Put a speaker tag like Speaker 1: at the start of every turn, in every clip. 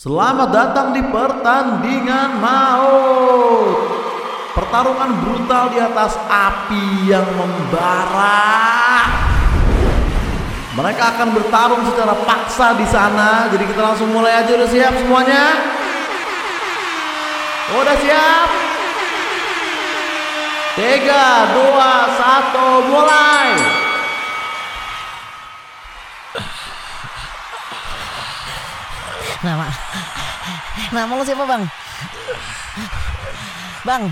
Speaker 1: Selamat datang di pertandingan maut. Pertarungan brutal di atas api yang membara. Mereka akan bertarung secara paksa di sana. Jadi kita langsung mulai aja udah siap semuanya? Udah siap? Tiga, dua, satu, mulai.
Speaker 2: Nama Nama lu siapa bang? Bang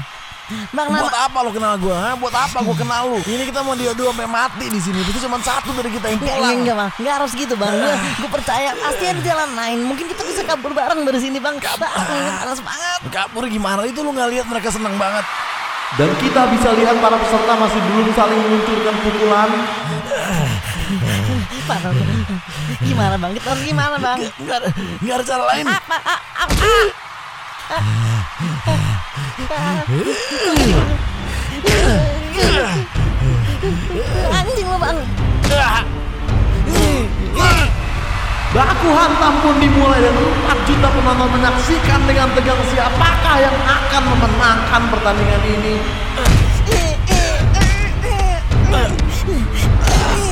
Speaker 2: Bang nama
Speaker 3: Buat apa lo kenal gue? Ha? Buat apa gue kenal lu? Ini kita mau dia dua sampai mati di sini. Itu cuma satu dari kita yang pulang.
Speaker 2: enggak, enggak bang Enggak harus gitu bang Gue gue percaya Pasti ada jalan lain Mungkin kita bisa kabur bareng dari sini bang Bang Panas banget
Speaker 3: Kabur gimana? Itu lu nggak lihat mereka senang banget.
Speaker 1: Dan kita bisa lihat para peserta masih belum saling meluncurkan pukulan.
Speaker 2: Panas. Gimana bang? Kita harus gimana bang?
Speaker 3: Nggak ada, nggak ada cara lain.
Speaker 2: Anjing lu bang
Speaker 1: Baku hantam pun dimulai dan 4 juta penonton menyaksikan dengan tegang siapakah yang akan memenangkan pertandingan ini. Salah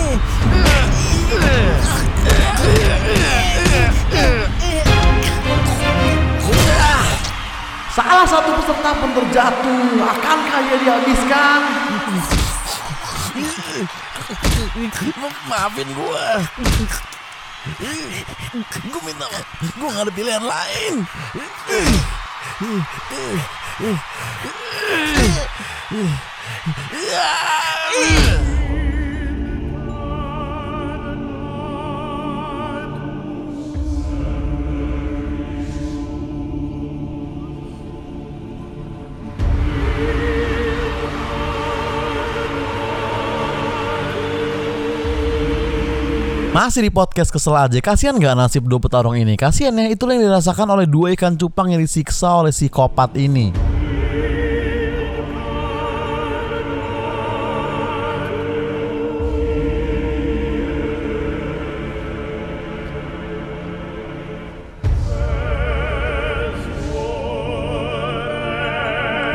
Speaker 1: peserta pun terjatuh. Akankah ia dihabiskan?
Speaker 3: Maafin gue. Gue minta maaf. Gue nggak ada pilihan lain.
Speaker 1: Masih di podcast kesel aja. Kasian gak nasib dua petarung ini? Kasian ya itulah yang dirasakan oleh dua ikan cupang yang disiksa oleh psikopat ini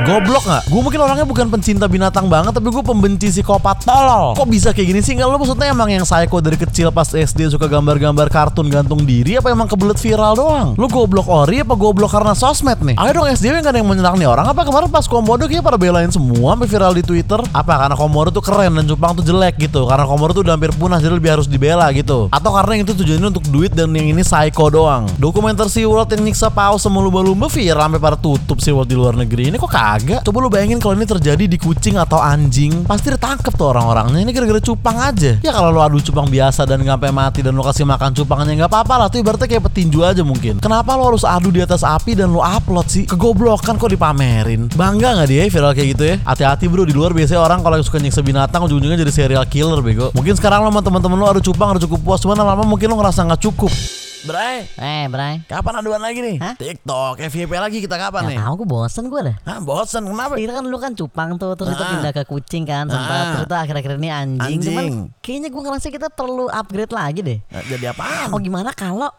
Speaker 1: Goblok gak? Gue mungkin orangnya bukan pencinta binatang banget Tapi gue pembenci psikopat tolol Kok bisa kayak gini sih? Enggak lo maksudnya emang yang psycho dari kecil pas SD suka gambar-gambar kartun gantung diri Apa emang kebelet viral doang? Lo goblok ori apa goblok karena sosmed nih? Ayo dong SDW gak ada yang menyerang nih orang Apa kemarin pas Komodo kayaknya pada belain semua Sampai viral di Twitter Apa karena Komodo tuh keren dan Jepang tuh jelek gitu Karena Komodo tuh udah hampir punah jadi lebih harus dibela gitu Atau karena yang itu tujuannya untuk duit dan yang ini psycho doang Dokumenter SeaWorld yang nyiksa paus sama lumba-lumba viral sampai pada tutup SeaWorld di luar negeri Ini kok kagak? Coba lu bayangin kalau ini terjadi di kucing atau anjing. Pasti ditangkep tuh orang-orangnya. Ini gara-gara cupang aja. Ya kalau lu adu cupang biasa dan sampai mati Dan lu kasih makan cupangnya nggak apa-apa lah. Tuh ibaratnya kayak petinju aja mungkin. Kenapa lu harus adu di atas api dan lu upload sih? Kegoblokan kok dipamerin. Bangga nggak dia viral kayak gitu ya? Hati-hati bro. Di luar biasanya orang kalau suka nyiksa binatang Ujung-ujungnya jadi serial killer bego. Mungkin sekarang lo sama teman-teman lu adu cupang udah cukup puas. Cuman lama-lama mungkin lu ngerasa nggak cukup
Speaker 3: Bray,
Speaker 2: Eh Bray
Speaker 3: kapan aduan lagi nih?
Speaker 2: Hah?
Speaker 3: TikTok, FYP lagi kita kapan nih?
Speaker 2: Gak tau gue bosen gue dah
Speaker 3: Hah, bosen kenapa?
Speaker 2: Kira kan lu kan cupang tuh Terus
Speaker 3: Ah.
Speaker 2: pindah ke kucing kan Sempat
Speaker 3: Ah.
Speaker 2: Terus akhir-akhir ini anjing, Cuman
Speaker 3: Anjing.
Speaker 2: kayaknya gue ngerasa kita perlu upgrade lagi deh
Speaker 3: Jadi apaan?
Speaker 2: Oh gimana kalau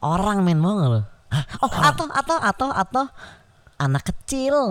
Speaker 2: orang men mau nggak lo? Oh atau atau atau atau anak kecil.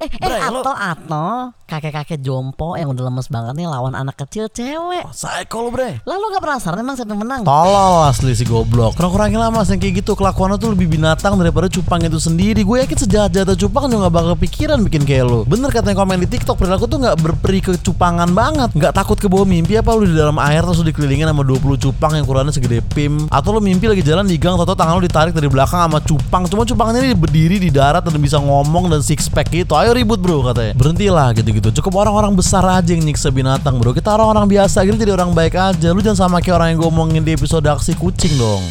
Speaker 2: Eh, eh
Speaker 3: lo-
Speaker 2: atau atau kakek-kakek jompo yang udah lemes banget nih lawan anak kecil cewek.
Speaker 3: Oh, Psycho lu bre.
Speaker 2: Lalu gak penasaran emang siapa yang menang?
Speaker 1: Tolol asli si goblok. Kurang-kurangin lah mas yang kayak gitu. Kelakuannya tuh lebih binatang daripada cupang itu sendiri. Gue yakin sejahat-jahatnya cupang juga gak bakal pikiran bikin kayak lu Bener kata yang komen di tiktok Perilaku tuh gak berperi kecupangan banget. Gak takut ke bawah mimpi apa lu di dalam air Terus lu dikelilingin sama 20 cupang yang ukurannya segede pim. Atau lu mimpi lagi jalan di gang Atau tangan lu ditarik dari belakang sama cupang. Cuma cupangnya ini berdiri di darat dan bisa ngomong dan six pack gitu Ayo ribut bro katanya. Berhentilah gitu-gitu. Cukup orang-orang besar aja yang nyiksa binatang bro. Kita orang-orang biasa gitu jadi orang baik aja. Lu jangan sama kayak orang yang gue omongin di episode aksi kucing dong